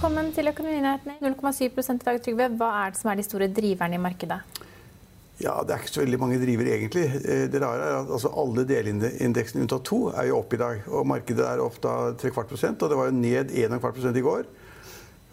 Velkommen til Økonominyhetene. 0,7 i dag, Trygve. Hva er det som er de store driverne i markedet? Ja, Det er ikke så veldig mange drivere, egentlig. Eh, det rare er at altså, alle delindeksene unntatt to er jo opp i dag. Og markedet er opp da tre kvart prosent, og det var jo ned 1,25 prosent i går.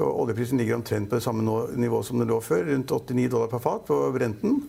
Og oljeprisen ligger omtrent på det samme nivå som den lå før, rundt 89 dollar per fat på Brenten.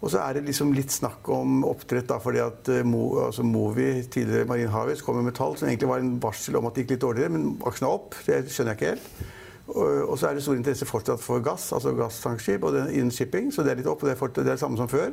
Og så er det liksom litt snakk om oppdrett, da, fordi at eh, Mo, altså Movi, tidligere Marine Harvest, kom med tall som egentlig var en varsel om at det gikk litt dårligere, men aksjen er opp. Det skjønner jeg ikke helt. Og så er det stor interesse fortsatt for gass, altså gasstankskip, og innen shipping. Så det er litt opp, og det er det samme som før.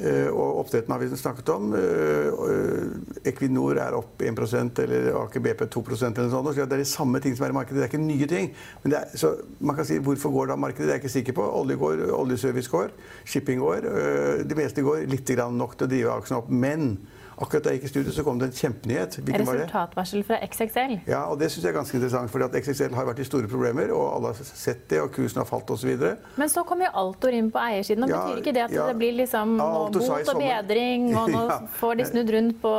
Eh, og oppdretten har vi snakket om. Eh, Equinor er opp 1% eller Aker BP 2% eller noe sånt. Så det er de samme ting som er i markedet. Det er ikke nye ting. Men er, så man kan si hvorfor går da markedet? Det er jeg ikke sikker på. Olje går, oljeservice går, shipping går. Eh, det meste går litt nok til å drive aksjene opp. Men Akkurat da jeg gikk i studio, så kom det en kjempenyhet. Resultatvarsel fra XXL. Ja, og det syns jeg er ganske interessant. For XXL har vært i store problemer, og alle har sett det, og kursen har falt osv. Men så kom jo Altor inn på eiersiden. og ja, Betyr ikke det at ja, det blir liksom ja, bot og bedring, og nå får de snudd rundt på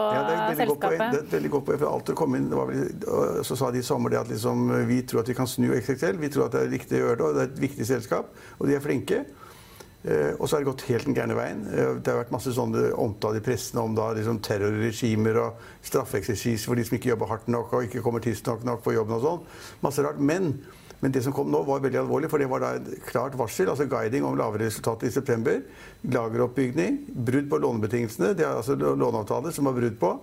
selskapet? det er veldig godt poeng. for Altor kom inn, vel, så sa de i sommer det at liksom, vi tror at vi kan snu XXL. Vi tror at det er riktig å gjøre det, og det er et viktig selskap, og de er flinke. Eh, og så har det gått helt den gærne veien. Eh, det har vært masse sånne omtale i pressen om da, liksom terrorregimer og straffeeksersis for de som ikke jobber hardt nok og ikke kommer tidsnok nok på jobben og sånn. Masse rart. Men, men, det som kom nå, var veldig alvorlig, for det var da et klart varsel. altså Guiding om lavere resultater i september. Lageroppbygning. Brudd på lånebetingelsene. Det er altså låneavtaler som var brudd på.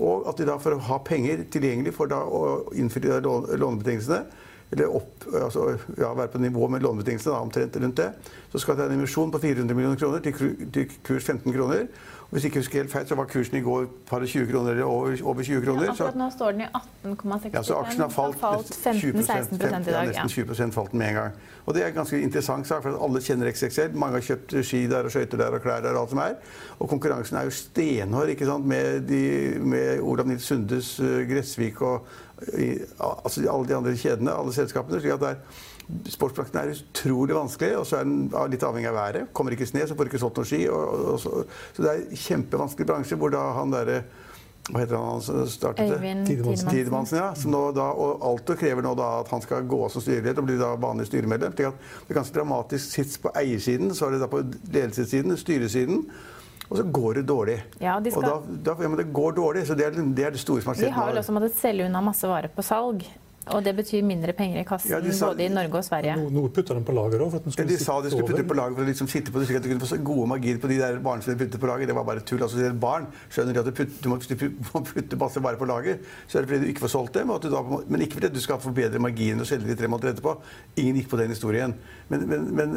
Og at de da for å ha penger tilgjengelig for da å innfri lånebetingelsene eller opp, altså, ja, være på nivå med lånebetingelsene, omtrent rundt det, så skal det være en emisjon på 400 millioner kroner til, kurs 15 kroner. Og hvis ikke husker helt feil, så var kursen i går par 20 kroner eller over, over 20 kroner. Ja, akkurat nå står den i 18,65. Ja, så aksjen har falt, falt 15-16 i dag. Ja, nesten 20 falt den med en gang. Og det er en ganske interessant sak, for alle kjenner XXL. Mange har kjøpt ski der og skøyter der og klær der og alt som er. Og konkurransen er jo stenhård ikke sant? Med, de, med Olav Nils Sundes, uh, Gressvik og i, altså alle de andre kjedene, alle selskapene. slik at det er Sportsbransjen er utrolig vanskelig, og så er den litt avhengig av været. Kommer ikke sne, så får du ikke solgt noen ski. Og, og, så, så, det er en kjempevanskelig bransje hvor da han derre hva heter han som startet det? Øyvind Tidemansen. ja. som nå da, og Alto krever nå da at han skal gå av som styreleder og bli da vanlig styremedlem. Det er ganske dramatisk sits på eiersiden, så er det da på ledelsessiden, styresiden. Og så går det dårlig. Ja, de skal... Og da, da, ja, men det går dårlig, så det er det, er det store som har skjedd. De har vel også måttet selge unna masse varer på salg. Og det betyr mindre penger i kassen ja, sa, både i Norge og Sverige? Noe putter de på lager òg. Ja, de sa de skulle putte på lager for å liksom sitte på det, slik at de kunne få gode marginer på de der barna som de putter på lager. Det var bare tull. Altså, det barn skjønner de at du, putter, du må putte masse varer på lager, så er det fordi du ikke får solgt dem. Da, men ikke fordi du skal få bedre marginer og selge de tre måneder etterpå. Ingen gikk på den historien. Men, men, men,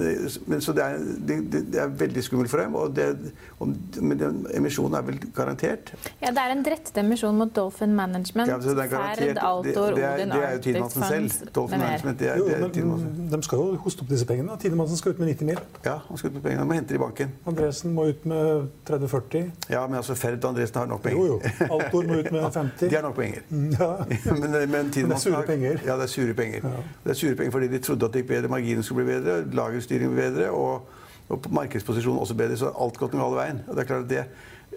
men så det er, det, det er, veldig skummelt for dem. Og det, og, men den emisjonen er vel garantert? Ja, det er en drettet emisjon mot Dolphin Management. Ja, Ferd, Altor, Odin, jo Tidemansen selv. Dolphin Management, det er, det er Tidemansen. De skal jo hoste opp disse pengene. Tidemansen skal ut med 90 mil. Ja, han skal ut med pengene. Han må hente det i banken. Andresen må ut med 30-40. Ja, men altså Ferd og Andresen har nok penger. Jo, jo. Altor må ut med 50. De har nok penger. Mm, ja. men, men, men det er sure penger. Ja, det er sure penger. Ja. Det er sure penger fordi de trodde at det gikk bedre, marginen skulle bli bedre, lagerstyring bedre og, og markedsposisjonen også bedre. Så alt gått den gale veien. Og det er klart at det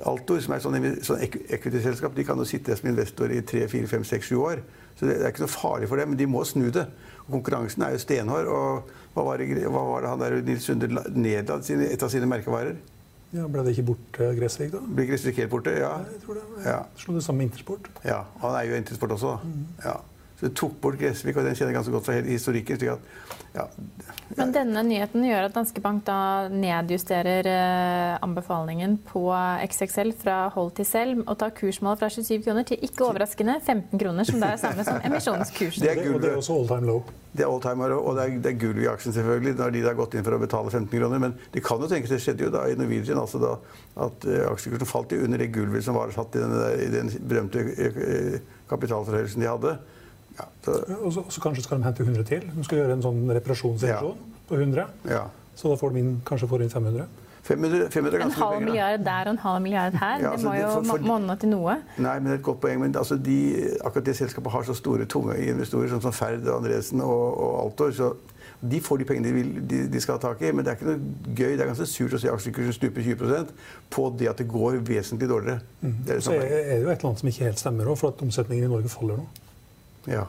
Altor, som er et sånn, sånn equity-selskap, de kan jo sitte som investor i 3, 4, 5, 6, 7 år. Så det, er ikke noe farlig for dem, men de må snu det. Og konkurransen er jo stenhård. Og hva var det, hva var det han der Nils Sunde nedla et av sine merkevarer? Ja, Ble det ikke borte Gressvik, da? Ble Gressvik helt borte, ja. ja jeg tror det. Ja. Slo det sammen med Intersport. Ja, han er jo Intersport også. Mm. Ja. Så det tok bort Gressvik, og den kjenner jeg ganske godt fra historikken. slik at ja, men denne nyheten gjør at Danske Bank da nedjusterer eh, anbefalingen på XXL fra hold til selv og tar kursmålet fra 27 kroner til ikke overraskende 15 kroner, som det er samme som emisjonskursen. Det er, gulv, det er også all time low. Det er all time low, og det er, det er gulv i aksjen, selvfølgelig, når de har gått inn for å betale 15 kroner. Men det kan jo tenke seg, det skjedde jo da i Norwegian altså da, at uh, aksjekursen falt under det gulvet som var satt i den, i den berømte uh, kapitalforhøyelsen de hadde. Ja, og, så, og, så, kanskje skal de hente 100 til? De skal gjøre en sånn reparasjonsemisjon ja. på 100? Ja. Så da får de inn, kanskje får inn 500? 500, 500 en halv milliard der og en halv milliard her. Ja, altså, det må jo monne til noe. Nei, men det er et godt poeng. Men altså, de, akkurat det selskapet har så store, tunge investorer som, som Ferd, Andresen og, og Altor. så de får de pengene de, vil, de, de, skal ha tak i. Men det er ikke noe gøy. Det er ganske surt å se aksjekursen stupe 20% på det at det går vesentlig dårligere. Mm. Det er, så er det jo et eller annet som ikke helt stemmer òg, for at omsetningen i Norge faller nå. Ja.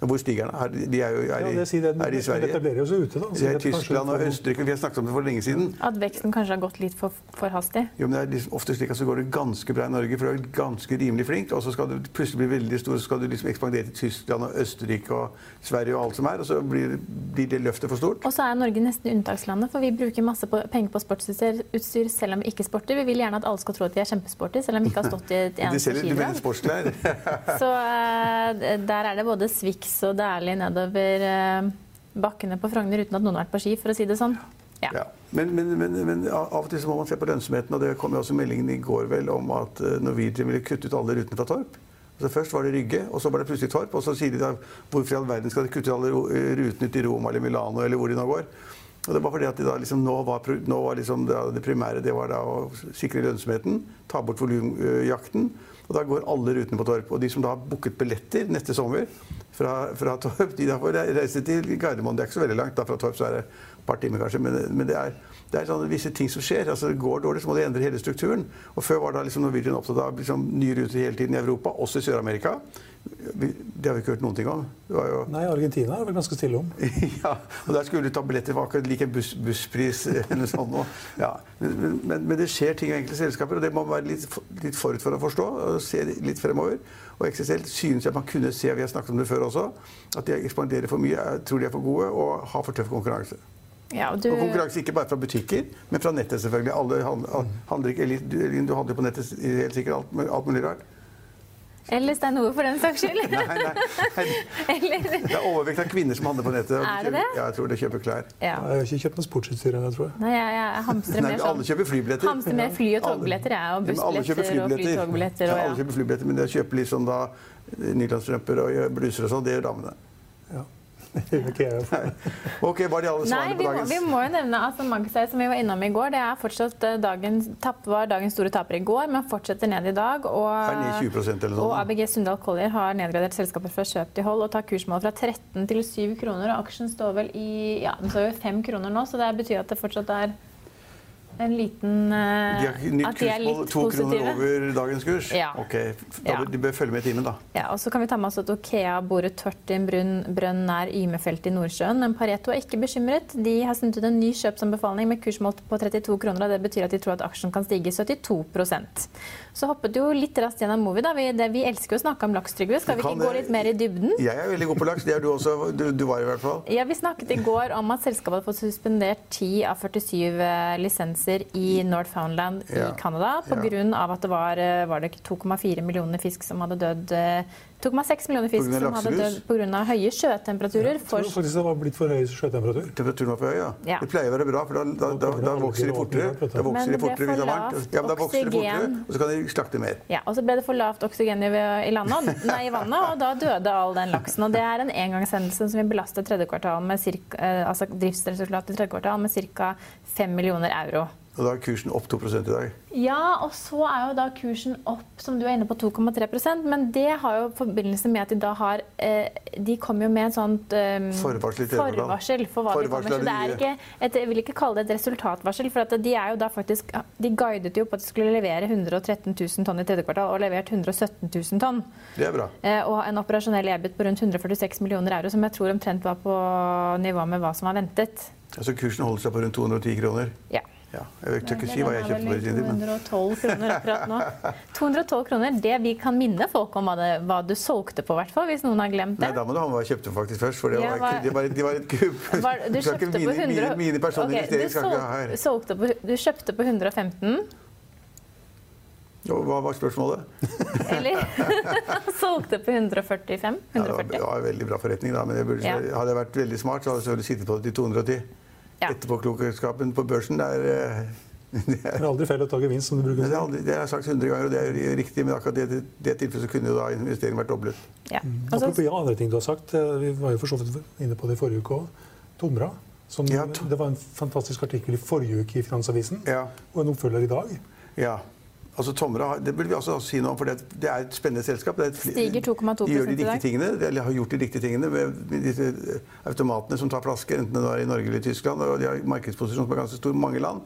Hvor stiger den? De er jo er Ja, i, det sier det. er i Sverige. Sverige. etablerer jo seg ute, da. så det er Tyskland og Østerrike. Vi har snakket om det for lenge siden. At veksten kanskje har gått litt for, for hastig. Jo, men det er liksom ofte slik at så går det ganske bra i Norge, for du er ganske rimelig flink, og så skal du plutselig bli veldig stor, så skal du liksom ekspandere til Tyskland og Østerrike og Sverige og alt som er, og så blir, blir det løftet for stort. Og så er Norge nesten unntakslandet, for vi bruker masse på, penger på sportsutstyr selv om vi ikke sporter. Vi vil gjerne at alle skal tro at vi er kjempesporty, selv om vi ikke har stått i et eneste sportsklær. Så eh, der er det både Swix og Dæhlie nedover eh, bakkene på Frogner uten at noen har vært på ski, for å si det sånn. Ja. Ja. Men, men, men, men av og til så må man se på lønnsomheten, og det kom jo også meldingen i går vel om at eh, Norwegian ville kutte ut alle rutene fra Torp. Altså først var det Rygge, og så var det plutselig Torp. Og så sier de da hvorfor i all verden skal de kutte ut alle rutene ut til Roma eller Milano eller hvor de nå går. Og det var fordi at de da liksom, nå var, nå var liksom det primære det var da å sikre lønnsomheten, ta bort volumjakten. Og da går alle rutene på Torp. Og de som da har booket billetter neste sommer fra, fra Torp, de da får reise til Gardermoen. Det er ikke så veldig langt. da Fra Torp så er det et par timer kanskje. Men, men det er, det er visse ting som skjer. altså det Går dårlig, så må de endre hele strukturen. Og Før var da liksom Norwegian opptatt av liksom, nye ruter hele tiden i Europa, også i Sør-Amerika. Det har vi ikke hørt noen ting om. Det var jo Nei, Argentina er vel ganske stille om. ja, og der skulle du ta billetter for akkurat like buss, busspris eller sånn noe. Ja, men, men, men det skjer ting i enkelte selskaper, og det må man være litt, litt forut for å forstå. Og Se litt fremover. Og XSL synes jeg man kunne se, vi har snakket om det før også, at de ekspanderer for mye, tror de er for gode og har for tøff konkurranse. Ja, og du, Og konkurranse ikke bare fra butikker, men fra nettet selvfølgelig. Alle handler, handler ikke, du, du handler på nettet helt sikkert alt, alt mulig rart. Eller Stein Ove, for den saks skyld. Nei, nei, eller, Det er overvekt av kvinner som handler på nettet. og Er det det? Ja, jeg tror de kjøper klær. ja. Jeg har ikke kjøpt noe sportsutstyr ennå, tror jeg. Nei, jeg, jeg hamstrer mer sånn alle kjøper flybilletter. Hamstrer mer fly- og togbilletter, jeg, og bussbilletter og flytogbilletter. Ja, alle kjøper flybilletter, men jeg kjøper sånn da nylonstrømper og bluser og sånn. Det gjør damene. Ja. Det gjør ikke jeg. Ok, var de alle svarene vi på dagens? dagens vi må jo nevne altså Magseis, som vi var innom i går. Det er fortsatt eh, dagens, tapp, var dagens store taper i går, men fortsetter ned i dag. Og, ned 20 eller og sånn? ABG Sundal Collier har nedgradert selskapet fra kjøp til hold og tar kursmål fra 13 til 7 kroner. Og aksjen står vel i ja, den står jo 5 kroner nå, så det betyr at det fortsatt er en liten uh, De At de er litt to kroner over dagens kurs? Ja. Ok, da, Ja. De bør følge med i timen, da. Ja, og så kan vi ta med oss at Okea borer tørt i en brunn, brønn nær Ymefeltet i Nordsjøen. Men Pareto er ikke bekymret. De har sendt ut en ny kjøpsanbefaling med kursmål på 32 kroner. og Det betyr at de tror at aksjen kan stige 72% Så hoppet jo litt raskt gjennom Movi. da. Vi, det, vi elsker jo å snakke om laks, Trygve. Skal vi ikke gå litt mer i dybden? Jeg er veldig god på laks. Det er du også. Du, du var i hvert fall. Ja, Vi snakket i går om at selskapet hadde fått suspendert 10 av 47 lisenser i Northfoundland Ja. i Canada Ja. pga. at det var, eh, var 2,4 millioner fisk som hadde dødd eh, 2,6 millioner fisk av som hadde dødd pga. høye sjøtemperaturer. Jeg For, tror faktisk det var blitt for høy sjøtemperatur. Temperaturen var for høy, ja. Ja. Det pleier å være bra, for da, da, da, da vokser de fortere. Da vokser de fortere hvis det er varmt. Ja, men da vokser de fortere, og så kan de slakte mer. ja, og så ble det for lavt oksygen i, i, landet, nei, i vannet, og da døde all den laksen. Og det er en engangshendelse som vil belaste tredje kvartal med cirka, eh, altså driftsresultatet i tredje kvartal med ca. 5 millioner euro. Og da er kursen opp 2 i dag. Ja, og så er jo da kursen opp, som du er inne på, 2,3% Men det har jo forbindelse med at de da har eh, De kommer jo med et sånt eh, Forvarsel i forvarsel for hva de kommer. Så det er ikke et, Jeg vil ikke kalle det et resultatvarsel, for at de er jo da faktisk De guidet jo på at de skulle levere 113 000 tonn i tredje kvartal, og levert 117 000 tonn. Det er bra. Eh, og en operasjonell EBIT på rundt 146 millioner euro, som jeg tror omtrent var på nivå med hva som var ventet. Altså Kursen holder seg på rundt 210 kroner. Ja. Ja, jeg tør ikke si hva jeg kjøpte på det. sin tid, men 212 kroner akkurat nå. 212 kroner, det vi kan minne folk om hva, det, hva du solgte på, hvert fall, hvis noen har glemt det. Nei, da må du ha med hva jeg kjøpte faktisk først, for det var, ikke- det var, det var et kupp. Var, du kjøpte på 100 mine, mine personlige okay, du her. solgte, på, du kjøpte på 115, Og Hva var spørsmålet? eller? solgte på 145? Ja, det var, det var en veldig bra forretning, da, men burde, Ja. hadde jeg vært veldig smart, så hadde jeg sittet på det til 210. Ja. Etterpåklokskapen på børsen, det er, eh, det er Det er aldri feil å ta gevinst, som du bruker å si. Det, det er sagt 100 ganger, og det er riktig, men akkurat det, det tilfellet så kunne jo da investeringen vært doblet. Ja. Mm. Apropos ja, andre ting du har sagt, eh, vi var jo for så vidt inne på det i forrige uke òg. Tomra. Som, Ja, to- det var en fantastisk artikkel i forrige uke i Finansavisen, Ja, og en oppfølger i dag. ja. Altså Tomra, det burde vi også si noe om, for det, det er et spennende selskap. Det er Stiger 2,2% De gjør de riktige tingene, eller har gjort de riktige tingene med disse eh, automatene som tar flasker, enten det er i Norge eller i Tyskland. og De har markedsposisjon som er ganske stor i mange land.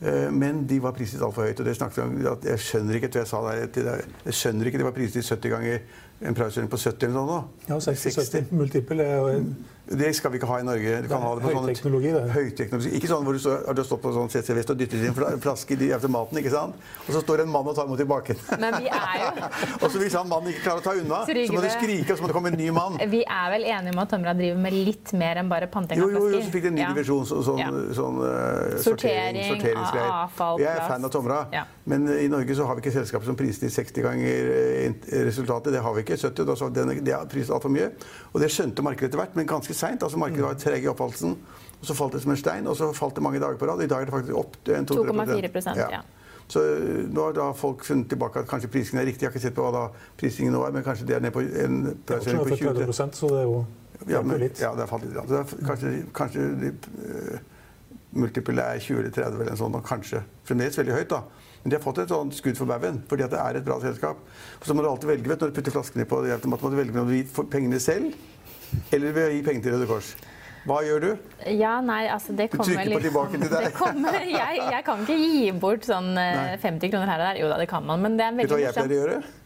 Eh, Men de var priset altfor høyt. og det snakket vi om, at Jeg skjønner ikke jeg sa der, jeg skjønner ikke de var priset 70 ganger en price-earning på 70 eller noe. Ja, 60-70 multiple er det skal vi ikke ha i Norge. Du kan ha det på sånne- Høyteknologi, det. Høyteknologi. Ikke sånn hvor du står, har du stått på sånn CC Vest og dyttet inn en flaske i automaten, ikke sant? Og så står en mann og tar imot i baken. Men vi er jo og så hvis han mannen ikke klarer å ta unna, så må du skrike, og så må det komme en ny mann. Vi er vel enige om at Tomra driver med litt mer enn bare panting av flasker? jo, jo, så fikk de en ny Ja. divisjon. Så, sånn, Ja. sånn uh, Sortering, sortering, av avfall, Jeg er fan av Tomra, Ja. men eh, i Norge så har vi ikke selskaper som priser 60 ganger eh, resultatet. Det har vi ikke. 70, da, så den, det er priset altfor mye. Og det skjønte markedet etter hvert, men ganske seint. Altså, markedet var treg i oppholdelsen. Og så falt det som en stein, og så falt det mange dager på rad. I dag er det faktisk opp til 2,4 ja. Så eh, nå har da folk funnet tilbake at kanskje prisingen er riktig. Jeg har ikke sett på hva da prisingen nå er, men kanskje det er ned på en er plassering på ned 20 30 så det er jo ja, men, ja, det har falt litt. Ja. Så det er, kanskje kanskje de, uh, multiple er 20 eller 30 eller en sånn, og Kanskje. Fremdeles veldig høyt, da. Men de har fått et sånt skudd for baugen fordi at det er et bra selskap. Så må du alltid velge vet, når du putter flaskene på det automatet, må du velge om du vil pengene selv eller ved å gi penger til Røde Kors. Hva gjør du? Ja, nei, altså det Du trykker på tilbake til deg. Det kommer, jeg, jeg kan ikke gi bort sånn eh, 50 kroner her og der. Jo da, det kan man, men det er Vet du hva veldig jeg pleier å morsomt. gjøre?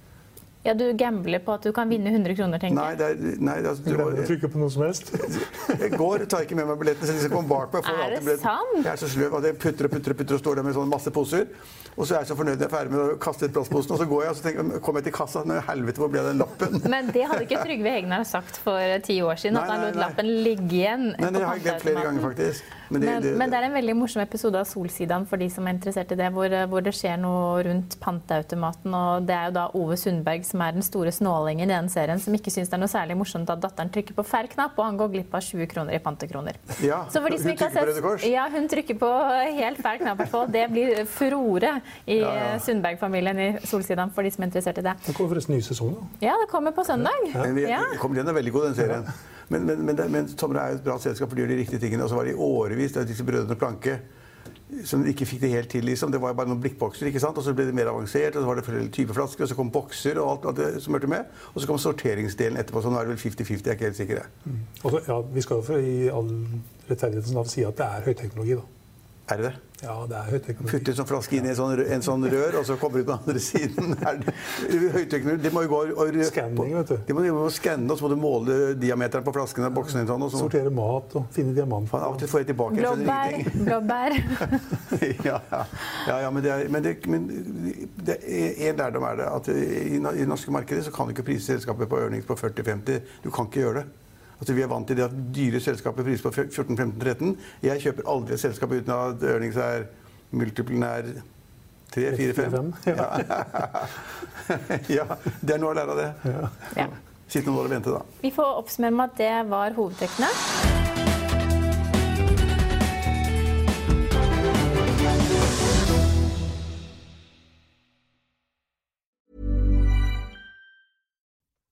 Ja, du gambler på at du kan vinne 100 kroner, tenker Nei, jeg. det er, nei det er, Du glemmer å trykke på noe som helst. Jeg går, tar ikke med meg billettene, så de skal komme bak meg. får Er det billetten. sant? Jeg er så sløv at jeg putter og putter og putter og står der med sånn masse poser. Og så er jeg så fornøyd når jeg er ferdig med å kaste ut plastposen, og så går jeg og så tenker, jeg, kommer jeg til kassa. Nei, helvete, hvor ble den lappen? Men det hadde ikke Trygve Hegnar sagt for eh, ti år siden, Nei, at han lot lappen ligge igjen. Nei, på det har jeg glemt flere ganger, faktisk. Men det, Men, det, men det er en veldig morsom episode av Solsidan for de som er interessert i det, hvor, hvor det skjer noe rundt panteautomaten. Og det er jo da Ove Sundberg som er den store snålingen i den serien, som ikke syns det er noe særlig morsomt at datteren trykker på færre knapp, og han går glipp av 20 kroner i pantekroner. ja, Så for de som hun ikke har trykker på sett- Røde Kors. Ja, hun trykker på helt feil knapp. i hvert fall. Det blir furore i Ja, ja. Sundberg-familien i Solsidan, for de som er interessert i det. Det kommer forresten ny sesong, da. Ja, det kommer på søndag. Men vi, Ja. kommer den er veldig god, den serien. Men, men, men, men Tomra er jo et bra selskap, for de gjør de riktige tingene. Og så var det i årevis det disse brødrene Planke som ikke fikk det helt til. liksom. Det var jo bare noen blikkbokser, ikke sant? og så ble det mer avansert. og Så var det flere typer flasker, og så kom bokser og alt, alt det som hørte med. Og så kom sorteringsdelen etterpå. Så nå er det vel 50-50, jeg er ikke helt sikker. Mm. Og så, ja, vi skal jo for i all rettferdighetens navn si at det er høyteknologi, da. Er det det? Ja, det er høyteknologi. Putte en sånn flaske inn i en sånn, rø- en sånn rør, og så kommer du ut på den andre siden. Er det- Høyteknologi, Det må jo gå og, Skanning, vet du. De må, de må skanne, og så må du måle diameteren på flaskene og boksene. Sånn, og så, Sortere mat og finne diamant. Faen, av og til får jeg tilbake skjønner Blåbær, blåbær. ja, ja. ja, ja, men, det er, men, det, men det er, en lærdom er det at i, i norske markedet så kan du ikke prise selskapet på ørnings på 40-50. Du kan ikke gjøre det. Altså, vi er vant til det at dyre selskaper priser på 14-15-13. Jeg kjøper aldri et selskap uten at earnings er multiplen er 3-4-5. Ja. ja, det er noe å lære av det. Ja. Sitt noen år og vente, da. Vi får oppsummere med at det var hovedtrekkene.